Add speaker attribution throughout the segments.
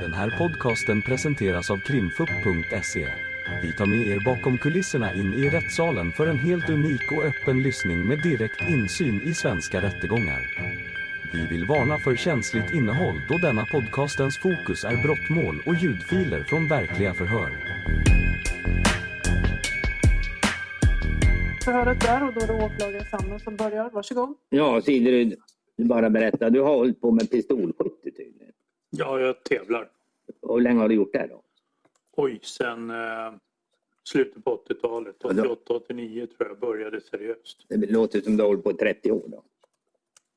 Speaker 1: Den här podcasten presenteras av krimfupp.se. Vi tar med er bakom kulisserna in i rättssalen för en helt unik och öppen lyssning med direkt insyn i svenska rättegångar. Vi vill varna för känsligt innehåll då denna podcastens fokus är brottmål och ljudfiler från verkliga förhör.
Speaker 2: förhöret där och då är det åklagare Sanna som börjar. Varsågod.
Speaker 3: Ja, Siderud, du bara berätta. Du har hållit på med pistolskytte tydligen.
Speaker 4: Ja, jag tävlar.
Speaker 3: Och hur länge har du gjort det då?
Speaker 4: Oj, sen eh, slutet på 80-talet.
Speaker 3: Ja, då-
Speaker 4: 88-89 tror jag började seriöst.
Speaker 3: Det låter som du har hållit på i 30 år då.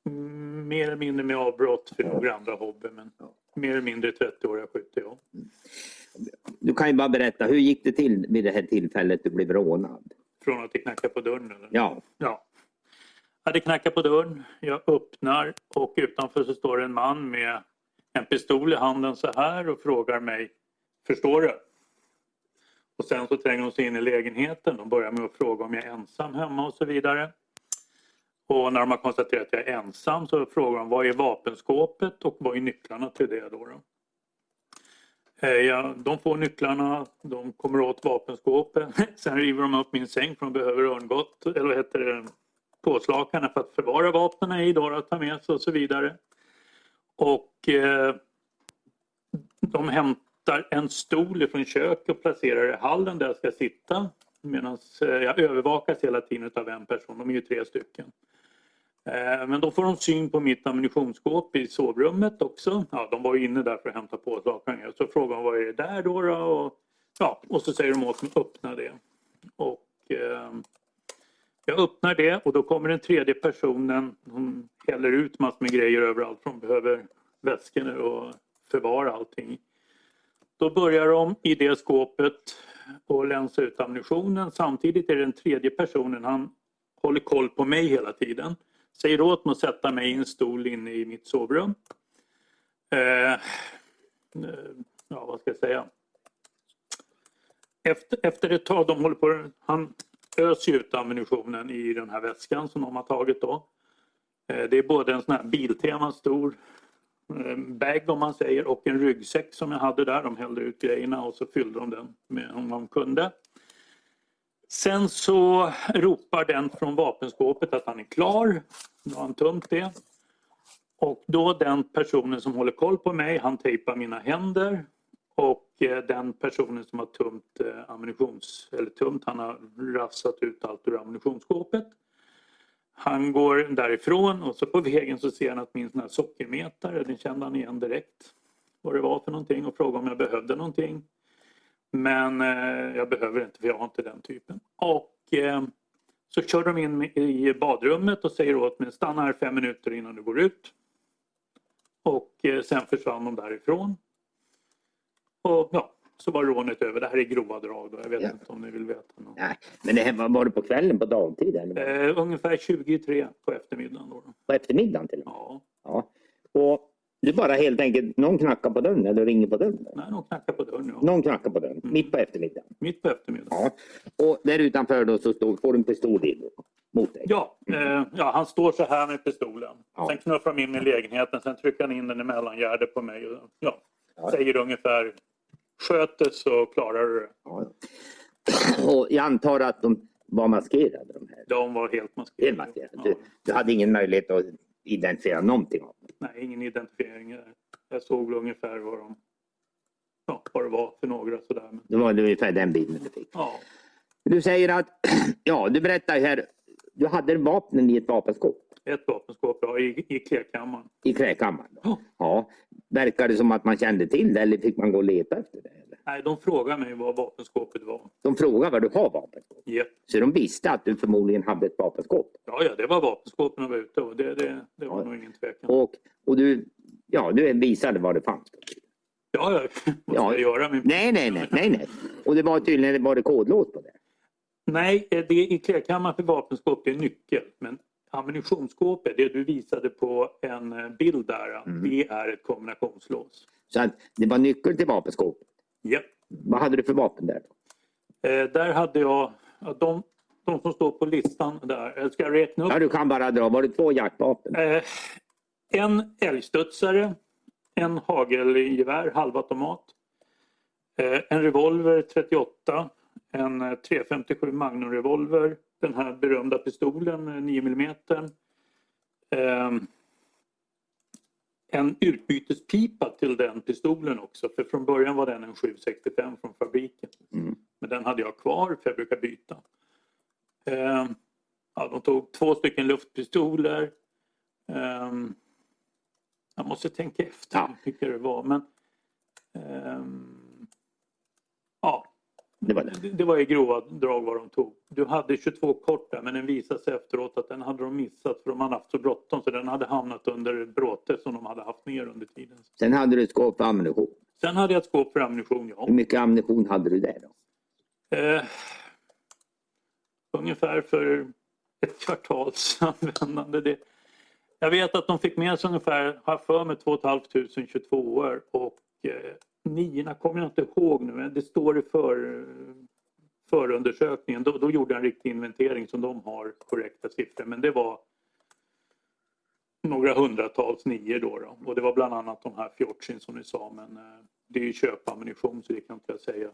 Speaker 4: Mm, mer eller mindre med avbrott för några andra hobby, men
Speaker 3: Ja.
Speaker 4: mer eller mindre 30-åriga skytte, ja.
Speaker 3: Du kan ju bara berätta, hur gick det till vid det här tillfället du blev rånad?
Speaker 4: Från att det knackar på dörren. Eller?
Speaker 3: Ja,
Speaker 4: ja. Ja, det knackar på dörren. Jag öppnar och utanför så står en man med en pistol i handen så här och frågar mig Förstår du? Och sen så tränger hon sig in i lägenheten och börjar med att fråga om jag är ensam hemma och så vidare. Och när de har konstaterat att jag är ensam så frågar de vad är vapenskåpet och vad är nycklarna till det då? då? Eh, ja, de får nycklarna, de kommer åt vapenskåpet. Sen river de upp min säng för de behöver örngott, eller vad heter det, påslakarna för att förvara vapnen i då, att ta med sig och så vidare. Och eh, de hämtar en stol från köket och placerar i hallen där jag ska sitta. Medan eh, jag övervakas hela tiden av en person, de är ju tre stycken. Eh, Men då får de syn på mitt ammunitionsskåp i sovrummet också. Ja, de var ju inne där för att hämta påslakan. Så frågar de vad är det där då? då? Och, ja, och så säger de åt mig att öppna det. Och, eh, jag öppnar det och då kommer den tredje personen. Hon häller ut massor med grejer överallt för hon behöver väskor och förvara allting. Då börjar de i det skåpet och länsa ut ammunitionen. Samtidigt är det den tredje personen, han håller koll på mig hela tiden. Säger åt mig att sätta mig i en stol inne i mitt sovrum. Eh, eh ja, vad ska jag säga? Efter, efter ett tag, de håller på, han öser ut ammunitionen i den här väskan som de har tagit då. Eh, det är både en sån här Biltema stor eh, bag om man säger och en ryggsäck som jag hade där. De hällde ut grejerna och så fyllde de den med om de kunde. Sen så ropar den från vapenskåpet att han är klar. Då har han tömt det. Och då den personen som håller koll på mig, han tejpar mina händer. Och Eh, den personen som har tömt eh, ammunitions... Eller tömt, han har rafsat ut allt ur ammunitionsskåpet. Han går därifrån och så på vägen så ser han att min sån här sockermetare, den kände han igen direkt. Vad det var för någonting och frågade om jag behövde någonting. Men eh, jag behöver inte för jag har inte den typen. Och eh, så kör de in mig i badrummet och säger åt mig stanna här fem minuter innan du går ut. Och eh, sen försvann de därifrån. Och ja, så var rånet över. Det här är grova drag då. Jag vet
Speaker 3: Ja.
Speaker 4: inte om ni vill veta något.
Speaker 3: nej. Men det här, var- det på kvällen, på dagtid eller?
Speaker 4: Eh, ungefär 23 på eftermiddagen. Då.
Speaker 3: På eftermiddagen till och med?
Speaker 4: Ja,
Speaker 3: Ja. Och du bara helt enkelt, någon knackar på dörren eller ringer på dörren?
Speaker 4: nej, de knackar på dörren. Ja.
Speaker 3: Någon knackar på dörren, mitt på eftermiddagen.
Speaker 4: Mitt på eftermiddagen.
Speaker 3: Ja. Och där utanför då så står, får du en pistol in mot dig.
Speaker 4: Ja, eh, ja, han står så här med pistolen.
Speaker 3: Ja.
Speaker 4: Sen knuffar de in i lägenheten. Sen trycker han in den i mellangärdet på mig. Och, ja,
Speaker 3: Ja.
Speaker 4: Säger ungefär Sköter så klarar du det.
Speaker 3: Ja. Och jag antar att de var maskerade de här.
Speaker 4: De var helt maskerade.
Speaker 3: Helt maskerade.
Speaker 4: Ja.
Speaker 3: Du, du hade ingen möjlighet att identifiera någonting av dem.
Speaker 4: Nej, ingen identifiering. Jag såg ungefär vad, de, ja, vad det var för några. Sådär. Men,
Speaker 3: Det var ungefär den bilden du fick.
Speaker 4: ja,
Speaker 3: Du säger att, ja du berättar här, du hade vapnen i ett vapenskåp
Speaker 4: ett vapenskåp ja, i, i klädkammaren.
Speaker 3: i klädkammaren. då.
Speaker 4: Ja.
Speaker 3: Verkar det som att man kände till det eller fick man gå och leta efter det? Eller?
Speaker 4: Nej, de frågade mig vad vapenskåpet var.
Speaker 3: De frågade vad du har vapenskåp.
Speaker 4: Ja,
Speaker 3: Så de visste att du förmodligen hade ett vapenskåp.
Speaker 4: ja, ja det var vapenskåpen de var ute och det, det, det var
Speaker 3: Ja.
Speaker 4: nog ingen tvekan.
Speaker 3: Och, och du, ja, du visade vad det fanns.
Speaker 4: Ja, ja, vad ska
Speaker 3: Ja.
Speaker 4: jag göra? Med...
Speaker 3: Nej, nej, nej, nej, nej. Och det var tydligen var det kodlås på det.
Speaker 4: Nej, eh, det i klädkammaren för vapenskåp det är nyckel. Men ammunitionsskåpet, det du visade på en eh, bild där,
Speaker 3: Mm.
Speaker 4: det är ett kombinationslås.
Speaker 3: Så att det var nyckel till vapenskåpet.
Speaker 4: Ja.
Speaker 3: Vad hade du för vapen där?
Speaker 4: Eh, där hade jag, ja, de, de som står på listan där, jag ska räkna upp.
Speaker 3: Ja, du kan bara dra. Var det två jaktvapen?
Speaker 4: Eh, en älgstudsare, en hagelgevär, halvautomat. Eh, en revolver 38. En eh, 357 Magnum revolver. Den här berömda pistolen eh, 9 mm. Eh, en utbytespipa till den pistolen också. För från början var den en 765 från fabriken.
Speaker 3: Mm.
Speaker 4: Men den hade jag kvar för jag brukar byta. Eh, ja, de tog två stycken luftpistoler. Ehm, jag måste tänka efter
Speaker 3: Ja.
Speaker 4: vilka det var. Men, ehm,
Speaker 3: Det var det.
Speaker 4: det, var i grova drag vad de tog. Du hade 22 kort där men den visade sig efteråt att den hade de missat för de hade haft så bråttom så den hade hamnat under bråte som de hade haft ner under tiden.
Speaker 3: Sen hade du ett skåp för ammunition.
Speaker 4: Sen hade jag ett skåp för ammunition, ja.
Speaker 3: Hur mycket ammunition hade du där då?
Speaker 4: Eh, ungefär för ett kvartals användande. Det, jag vet att de fick med sig ungefär, har för mig, 2 500 22 år och eh, niorna kommer jag inte ihåg nu men det står i för, förundersökningen. Då, då gjorde jag en riktig inventering som de har korrekta siffror men det var några hundratals nior då, då. och det var bland annat de här Fjortsin som ni sa men eh, det är ju köpammunition så det kan inte jag säga.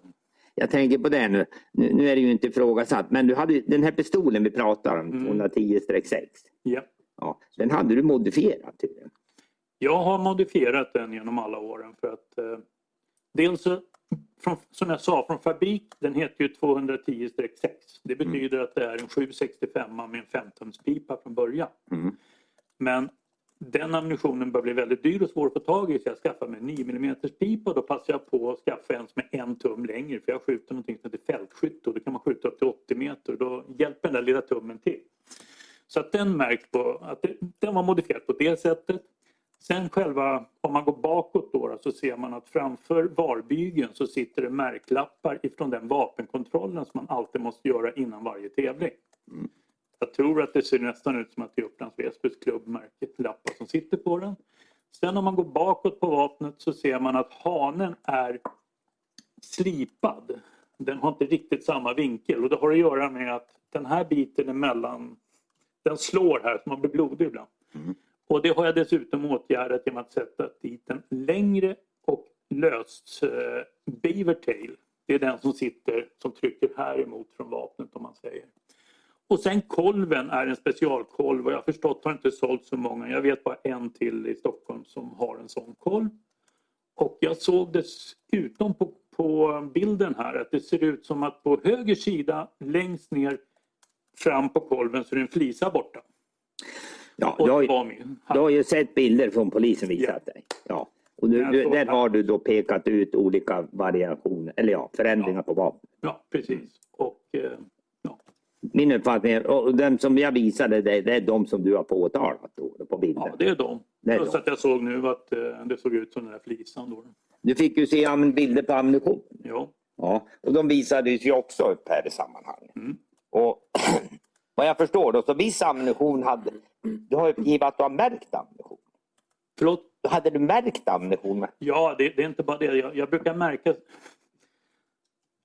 Speaker 3: Jag tänker på det nu. Nu, är det ju inte ifrågasatt, men du hade den här pistolen vi pratar om,
Speaker 4: Mm.
Speaker 3: 210-6.
Speaker 4: Ja.
Speaker 3: Ja, den hade du modifierat tydligen.
Speaker 4: Jag har modifierat den genom alla åren för att eh, dels från, som jag sa från fabrik, den heter ju 210-6. Det betyder att det är en 765 med en 15-pipa från början.
Speaker 3: Mm.
Speaker 4: Men den ammunitionen börjar bli väldigt dyr och svår att få tag i så jag skaffade mig en 9 mm pipa och då passade jag på att skaffa en som är en tum längre för jag skjuter någonting som heter fältskytte och då kan man skjuta upp till 80 meter då hjälper den där lilla tummen till. Så att den märks på att det, den var modifierad på det sättet. Sen själva, om man går bakåt då, så ser man att framför varbygeln så sitter det märklappar ifrån den vapenkontrollen som man alltid måste göra innan varje tävling. Jag tror att det ser nästan ut som att det är Upplands Väsbys klubbmärket lappar som sitter på den. Sen om man går bakåt på vapnet så ser man att hanen är slipad. Den har inte riktigt samma vinkel och det har att göra med att den här biten emellan, den slår här så man blir blodig ibland. Och det har jag dessutom åtgärdat genom att sätta dit en längre och löst eh, beavertail. Det är den som sitter, som trycker här emot från vapnet om man säger. Och sen kolven är en specialkolv och jag har förstått har inte sålt så många. Jag vet bara en till i Stockholm som har en sån kolv. Och jag såg dessutom på, på bilden här att det ser ut som att på höger sida längst ner fram på kolven så är det en flisa borta.
Speaker 3: Ja, du, har,
Speaker 4: det
Speaker 3: ju- du har ju sett bilder från polisen visat dig. Ja. Och du, du, där
Speaker 4: det.
Speaker 3: har du då pekat ut olika variationer, eller ja, förändringar på vapen.
Speaker 4: Ja, precis. Och, eh, ja.
Speaker 3: Min uppfattning är, och den som jag visade dig, det är de som du har påtalat då, på bilden.
Speaker 4: ja, det är de.
Speaker 3: Det
Speaker 4: Plus att jag såg nu att eh, det såg ut som den där flisan. Då.
Speaker 3: Du fick ju se bilder på ammunition.
Speaker 4: Ja.
Speaker 3: Ja, och de visades ju också upp här i sammanhanget.
Speaker 4: Mm.
Speaker 3: Och vad jag förstår då, så viss ammunition hade... Du har uppgivit att du har märkt ammunition.
Speaker 4: Förlåt?
Speaker 3: Hade du märkt ammunition?
Speaker 4: Ja, det, det är inte bara det. Jag, jag brukar märka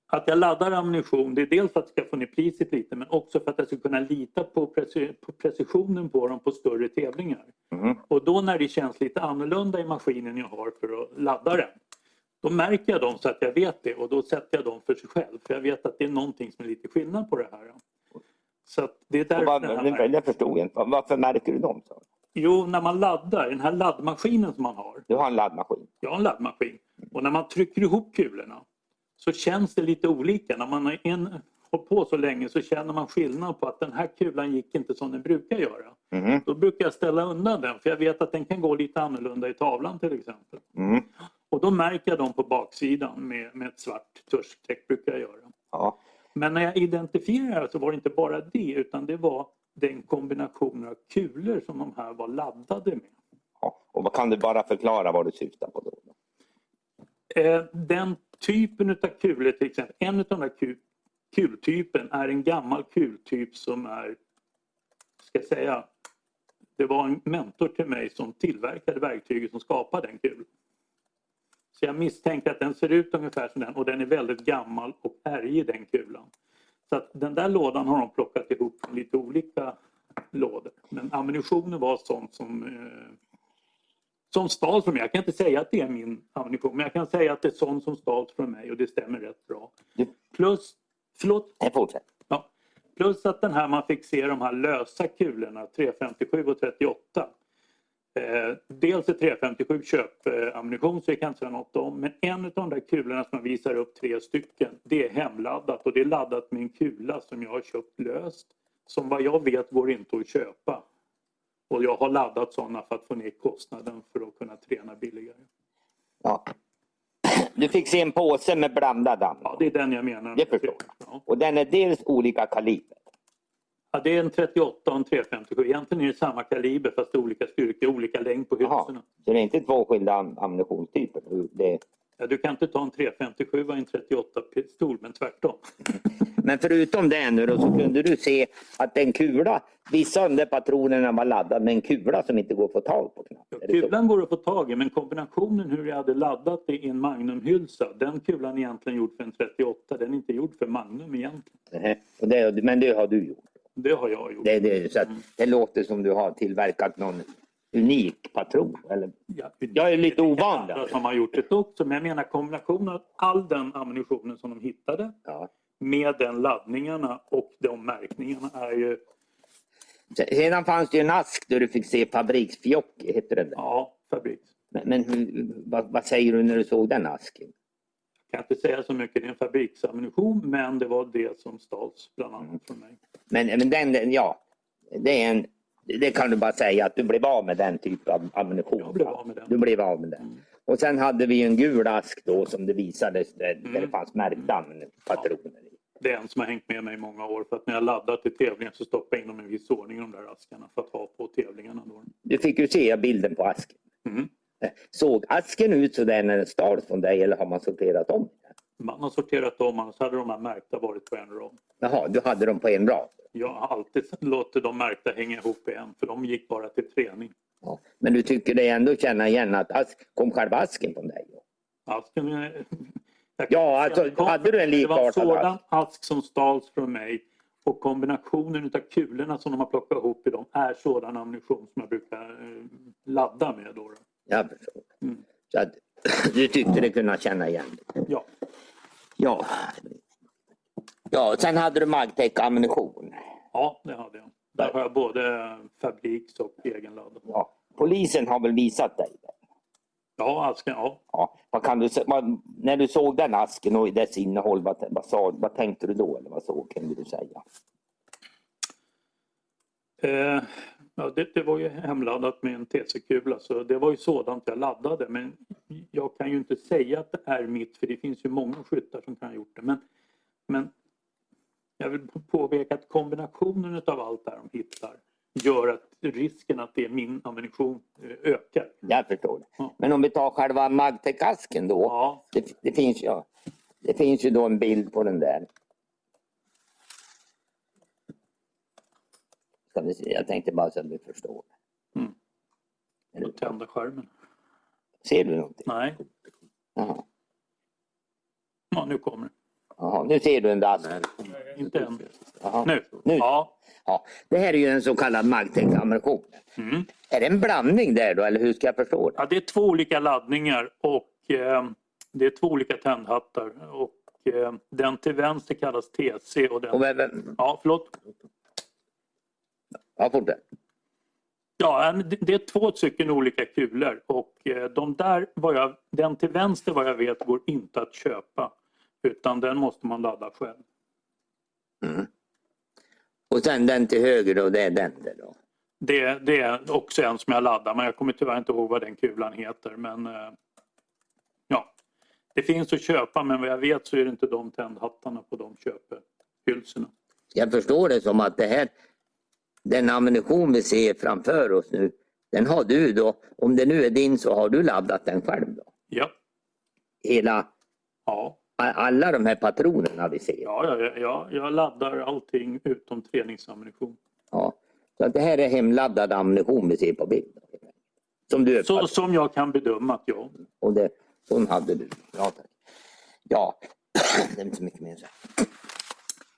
Speaker 4: att jag laddar ammunition. Det är dels för att jag ska få ner priset lite men också för att jag ska kunna lita på, preci- på precisionen på dem på större tävlingar.
Speaker 3: Mm.
Speaker 4: Och då när det känns lite annorlunda i maskinen jag har för att ladda den. Då märker jag dem så att jag vet det och då sätter jag dem för sig själv. För jag vet att det är någonting som är lite skillnad på det här. Så att det är därför
Speaker 3: vad,
Speaker 4: den här
Speaker 3: det förstod jag inte. Varför märker du dem? Så?
Speaker 4: Jo, när man laddar, den här laddmaskinen som man har.
Speaker 3: Du har en laddmaskin.
Speaker 4: Jag har en laddmaskin. Och när man trycker ihop kulorna så känns det lite olika. När man har en, hållit på så länge så känner man skillnad på att den här kulan gick inte som den brukar göra.
Speaker 3: Mhm.
Speaker 4: Då brukar jag ställa undan den för jag vet att den kan gå lite annorlunda i tavlan till exempel.
Speaker 3: Mm.
Speaker 4: Och då märker jag dem på baksidan med, med ett svart tuschstreck brukar jag göra.
Speaker 3: Ja.
Speaker 4: Men när jag identifierade så var det inte bara det utan det var den kombinationen av kulor som de här var laddade med.
Speaker 3: ja. Och vad kan du bara förklara vad du syftar på då?
Speaker 4: Eh, den typen av kulor till exempel, en av de där kul, kultypen är en gammal kultyp som är, ska jag säga, det var en mentor till mig som tillverkade verktyget som skapade den kulan. Så jag misstänker att den ser ut ungefär som den och den är väldigt gammal och ärgig den kulan. Så att den där lådan har de plockat ihop från lite olika lådor. Men ammunitionen var sånt som, eh, som stals från mig. Jag kan inte säga att det är min ammunition, men jag kan säga att det är sånt som stals från mig och det stämmer rätt bra. Plus, förlåt,
Speaker 3: Nej, fortsätt.
Speaker 4: Ja. Plus att den här man fick se de här lösa kulorna 357 och 38. Eh, dels är 357 köpammunition så det kan jag inte säga något om. Men en av de där kulorna som man visar upp tre stycken det är hemladdat och det är laddat med en kula som jag har köpt löst. Som vad jag vet går inte att köpa. Och jag har laddat sådana för att få ner kostnaden för att kunna träna billigare.
Speaker 3: Ja. Du fick se en påse med blandad ammo.
Speaker 4: Ja, det är den jag menar.
Speaker 3: Det förstår
Speaker 4: Ja.
Speaker 3: Och den är dels olika kaliber.
Speaker 4: Ja, det är en 38 och en 357. Egentligen är det samma kaliber fast olika styrka, olika längd på hylsorna.
Speaker 3: Så det är inte två skilda am- ammunitionstyper. Det...
Speaker 4: Ja, du kan inte ta en 357 och en 38 pistol, men tvärtom.
Speaker 3: Men förutom det nu då, så kunde du se att en kula, vissa av de patronerna var laddade med en kula som inte går att få tag på.
Speaker 4: Ja, kulan går att få tag i, men kombinationen hur jag hade laddat det i en Magnumhylsa, den kulan är egentligen gjord för en 38. Den är inte gjord för Magnum egentligen.
Speaker 3: Nej, och det, men det har du gjort.
Speaker 4: Det har jag gjort.
Speaker 3: Det, det, så att det låter som du har tillverkat någon unik patron. Eller?
Speaker 4: Ja,
Speaker 3: Jag är lite ovan där.
Speaker 4: som har gjort det också, men jag menar kombinationen av all den ammunitionen som de hittade
Speaker 3: Ja.
Speaker 4: med den laddningarna och de märkningarna är ju,
Speaker 3: Sedan fanns det ju en ask där du fick se fabriksfjock, heter den där.
Speaker 4: ja, fabriks.
Speaker 3: Men, men vad, vad säger du när du såg den asken?
Speaker 4: Jag kan inte säga så mycket, det är en fabriksammunition men det var det som stals bland annat från mig.
Speaker 3: Men, men den, ja, det är en, det kan du bara säga att du blev av med den typen av ammunition.
Speaker 4: Jag blev av med den.
Speaker 3: Du blev av med den.
Speaker 4: Mm.
Speaker 3: Och sen hade vi en gul ask då som det visades där, där
Speaker 4: Mm.
Speaker 3: det fanns märkta patroner i.
Speaker 4: Det är en som har hängt med mig i många år för att när jag laddar till tävlingen så stoppar jag in dem i viss ordning de där askarna för att ha på tävlingarna. Då.
Speaker 3: Du fick ju se bilden på asken. Såg asken ut sådär när den stals från dig eller har man sorterat om?
Speaker 4: Man har sorterat om annars hade de här märkta varit på en rad.
Speaker 3: Jaha, du hade dem på en rad.
Speaker 4: Jag har alltid låtit de märkta hänga ihop i en för de gick bara till träning.
Speaker 3: Ja. Men du tycker det ändå känna igen att ask, kom själva asken från dig?
Speaker 4: Asken,
Speaker 3: Ja, alltså,
Speaker 4: kom-
Speaker 3: hade du en
Speaker 4: Det var en
Speaker 3: likartad
Speaker 4: sådan ask som stals från mig och kombinationen utav kulorna som de har plockat ihop i dem är sådan ammunition som jag brukar eh, ladda med. Då.
Speaker 3: Förstår.
Speaker 4: Mm.
Speaker 3: Så att, du tyckte det kunna känna igen det.
Speaker 4: Ja.
Speaker 3: Ja. Ja, sen hade du Magtech ammunition.
Speaker 4: ja, det hade jag. Där har jag både fabriks och egenladdad.
Speaker 3: Ja. Polisen har väl visat dig det?
Speaker 4: Ja, asken, ja.
Speaker 3: Ja. Vad kan du, vad, när du såg den asken och dess innehåll, vad, vad, sa, vad tänkte du då? Eller vad så kunde du säga?
Speaker 4: Eh, ja det, det var ju hemladdat med en TC-kula så det var ju sådant jag laddade. Men jag kan ju inte säga att det är mitt för det finns ju många skyttar som kan ha gjort det. Men, men jag vill påpeka att kombinationen av allt det här de hittar gör att risken att det är min ammunition eh, ökar.
Speaker 3: Jag förstår.
Speaker 4: Ja.
Speaker 3: Men om vi tar själva Magtech-asken då.
Speaker 4: Ja,
Speaker 3: Det, det, finns, ja, det finns ju då en bild på den där. Ska vi se, jag tänkte bara så att vi förstår.
Speaker 4: Mm.
Speaker 3: Det-
Speaker 4: tända skärmen.
Speaker 3: Ser du någonting?
Speaker 4: Nej,
Speaker 3: Jaha.
Speaker 4: ja, nu kommer det.
Speaker 3: Jaha, nu ser du en ask.
Speaker 4: Inte än. Nu.
Speaker 3: Nu.
Speaker 4: Ja.
Speaker 3: Ja. Det här är ju en så kallad Magtech-ammunition.
Speaker 4: Mm.
Speaker 3: Är det en blandning där då, eller hur ska jag förstå det?
Speaker 4: Ja, det är två olika laddningar och eh, det är två olika tändhattar. Och, eh, den till vänster kallas TC och den...
Speaker 3: Och vem, vem,
Speaker 4: Ja, förlåt.
Speaker 3: Ja, fortsätt.
Speaker 4: Ja, det- är två stycken olika kulor och eh, de där, vad jag, den till vänster vad jag vet går inte att köpa. Utan den måste man ladda själv.
Speaker 3: Mm. Och sen den till höger då, det är den där då.
Speaker 4: Det, det är också en som jag laddar men jag kommer tyvärr inte ihåg vad den kulan heter. Men eh, ja, det finns att köpa men vad jag vet så är det inte de tändhattarna på de köphylsorna.
Speaker 3: Jag förstår det som att det här, den ammunition vi ser framför oss nu, den har du då, om det nu är din så har du laddat den själv då?
Speaker 4: Ja,
Speaker 3: Hela,
Speaker 4: ja,
Speaker 3: alla de här patronerna vi ser?
Speaker 4: ja, ja, ja jag laddar allting utom träningsammunition.
Speaker 3: Ja. Så att det här är hemladdad ammunition vi ser på bild? Som du
Speaker 4: Så, som jag kan bedöma att ja.
Speaker 3: och det, sån hade du? Ja, tack. Ja, det är inte så mycket mer säga.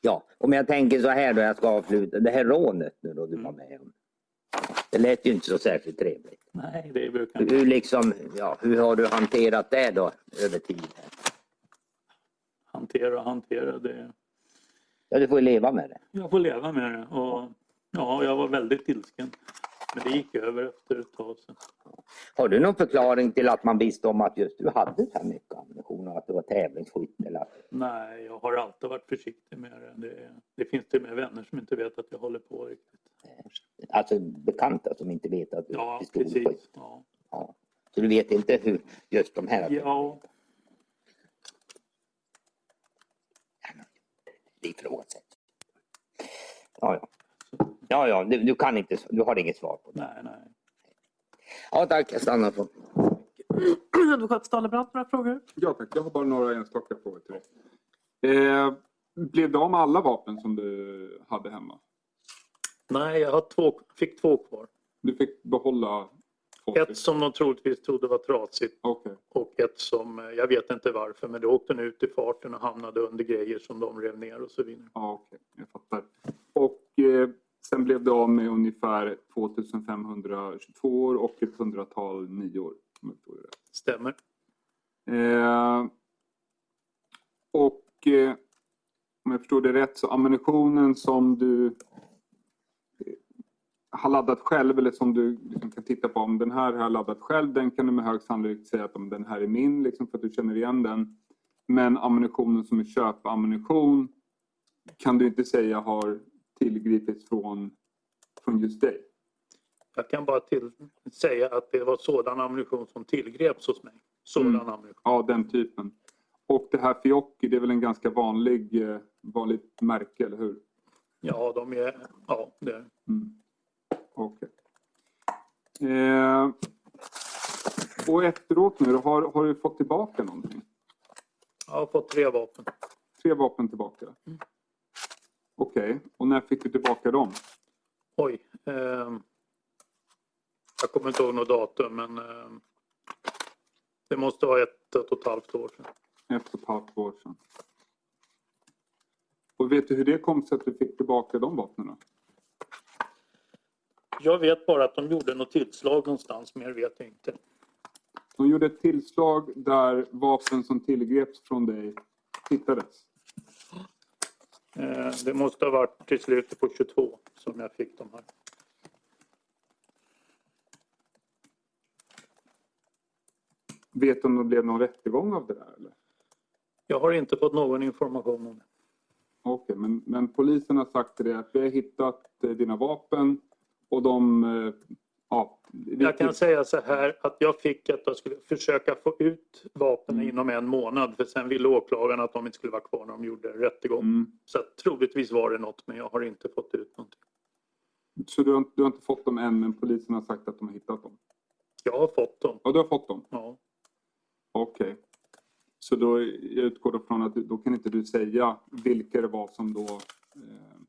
Speaker 3: Ja, om jag tänker så här då, jag ska avsluta. Det här rånet nu då du var med om. Det lät ju inte så särskilt trevligt.
Speaker 4: Nej, det brukar inte.
Speaker 3: Hur, liksom, ja, hur har du hanterat det då över tid?
Speaker 4: Hantera och hantera. Det.
Speaker 3: Ja, du får ju leva med det.
Speaker 4: Jag får leva med det. Och, ja, jag var väldigt ilsken. Men det gick över efter ett tag. Sen.
Speaker 3: Har du någon förklaring till att man visste om att just du hade så här mycket ammunition och att du var tävlingsskytt? Eller?
Speaker 4: Nej, jag har alltid varit försiktig med det. Det, det finns till och med vänner som inte vet att jag håller på riktigt.
Speaker 3: Alltså bekanta som inte vet att du är
Speaker 4: Ja,
Speaker 3: pistolskytt.
Speaker 4: precis. Ja.
Speaker 3: Ja. Så du vet inte hur just de här...
Speaker 4: ja,
Speaker 3: Det ifrågasätts. Ja, ja. Ja, ja, du, du kan inte, du har inget svar på det.
Speaker 4: nej, nej.
Speaker 3: Ja, tack. Jag stannar på.
Speaker 2: Advokat Stalebrant, några frågor?
Speaker 5: Ja tack, jag har bara några enstaka frågor till dig. Eh, blev du av med alla vapen som du hade hemma?
Speaker 4: Nej, jag har två, fick två kvar.
Speaker 5: Du fick behålla två
Speaker 4: Ett som de troligtvis trodde var trasigt
Speaker 5: Okej,
Speaker 4: och ett som, eh, jag vet inte varför, men det åkte den ut i farten och hamnade under grejer som de rev ner och så vidare.
Speaker 5: ja, okej, jag fattar. Och eh, sen blev du av med ungefär 2522 år och ett hundratal nior. det.
Speaker 4: Stämmer.
Speaker 5: Eh, och eh, om jag förstår det rätt så ammunitionen som du eh, har laddat själv eller som du liksom kan titta på om den här har jag laddat själv den kan du med hög sannolikhet säga att om den här är min liksom för att du känner igen den. Men ammunitionen som är köpammunition kan du inte säga har tillgripits från, från just dig.
Speaker 4: Jag kan bara till, säga att det var sådan ammunition som tillgreps hos mig. Sådan
Speaker 5: Mm.
Speaker 4: ammunition.
Speaker 5: Ja, den typen. Och det här Fiocchi, det är väl en ganska vanlig, eh, vanligt märke, eller hur?
Speaker 4: Ja, de är, ja, det är.
Speaker 5: Mm. Okej. Eh, och efteråt nu har, har du fått tillbaka någonting?
Speaker 4: Jag har fått tre vapen.
Speaker 5: Tre vapen tillbaka? Okej, och när fick du tillbaka dem?
Speaker 4: Oj. ehm, jag kommer inte ihåg något datum men ehm, det måste vara ett, ett och ett halvt år sedan.
Speaker 5: Ett och ett halvt år sedan. Och vet du hur det kom sig att du fick tillbaka de vapnen?
Speaker 4: Jag vet bara att de gjorde något tillslag någonstans, mer vet jag inte.
Speaker 5: De gjorde ett tillslag där vapen som tillgreps från dig hittades.
Speaker 4: Eh, Det måste ha varit till slutet på 22 som jag fick de här.
Speaker 5: Vet du om det blev någon rättegång av det där? Eller?
Speaker 4: Jag har inte fått någon information om det.
Speaker 5: Okej, men, men polisen har sagt till dig att vi har hittat eh, dina vapen och de... Ja, vi-
Speaker 4: Jag kan säga så här att jag fick att jag skulle försöka få ut vapnen
Speaker 5: Mm.
Speaker 4: inom en månad för sen ville åklagaren att de inte skulle vara kvar när de gjorde rättegång.
Speaker 5: Mm.
Speaker 4: Så att troligtvis var det något men jag har inte fått ut någonting.
Speaker 5: Så du har, du har inte fått dem än, men polisen har sagt att de har hittat dem?
Speaker 4: Jag har fått dem.
Speaker 5: Ja, du har fått dem?
Speaker 4: Ja.
Speaker 5: Okej. Så då jag utgår då från att då kan inte du säga vilka det var som då eh,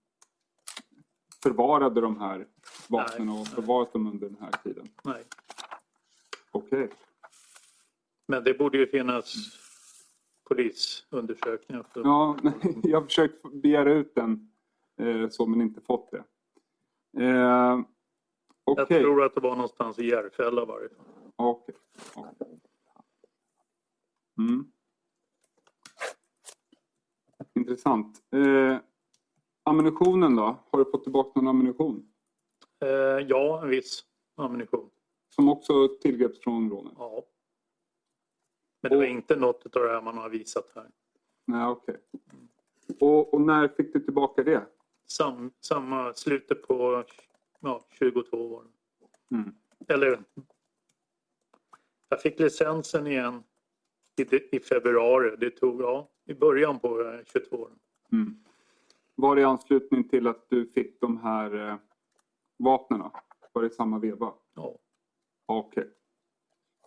Speaker 5: förvarade de här vapnen och förvarat dem under den här tiden?
Speaker 4: Nej.
Speaker 5: Okej.
Speaker 4: Men det borde ju finnas polisundersökningar. För...
Speaker 5: Ja, jag har försökt begära ut den eh, så men inte fått det. Eh,
Speaker 4: Jag
Speaker 5: Okej.
Speaker 4: tror att det var någonstans i Järfälla i varje fall.
Speaker 5: Okej. okej. Mm. Intressant. Eh, ammunitionen då? Har du fått tillbaka någon ammunition?
Speaker 4: Eh, ja, en viss ammunition.
Speaker 5: Som också tillgreps från rånet?
Speaker 4: Ja. Men det var
Speaker 5: Och-
Speaker 4: inte något av det här man har visat här.
Speaker 5: Nej, okej. Och, och när fick du tillbaka det?
Speaker 4: Sam, samma slutet på ja, 22 år.
Speaker 5: Mm.
Speaker 4: Eller jag fick licensen igen i, i februari. Det tog ja, i början på eh, 22 år.
Speaker 5: Mm. Var det i anslutning till att du fick de här eh, vapnen? Var det i samma veva?
Speaker 4: Ja.
Speaker 5: Okej.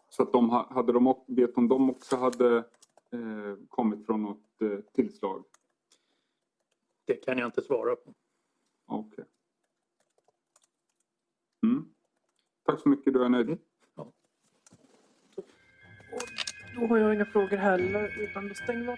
Speaker 5: Så att de ha- hade de, vet om de också hade eh, kommit från något eh, tillslag?
Speaker 4: Det kan jag inte svara på.
Speaker 5: Okej. Mm. Tack så mycket, då är nöjd.
Speaker 4: Mm.
Speaker 2: Då har jag inga frågor heller, utan då stänger vi av.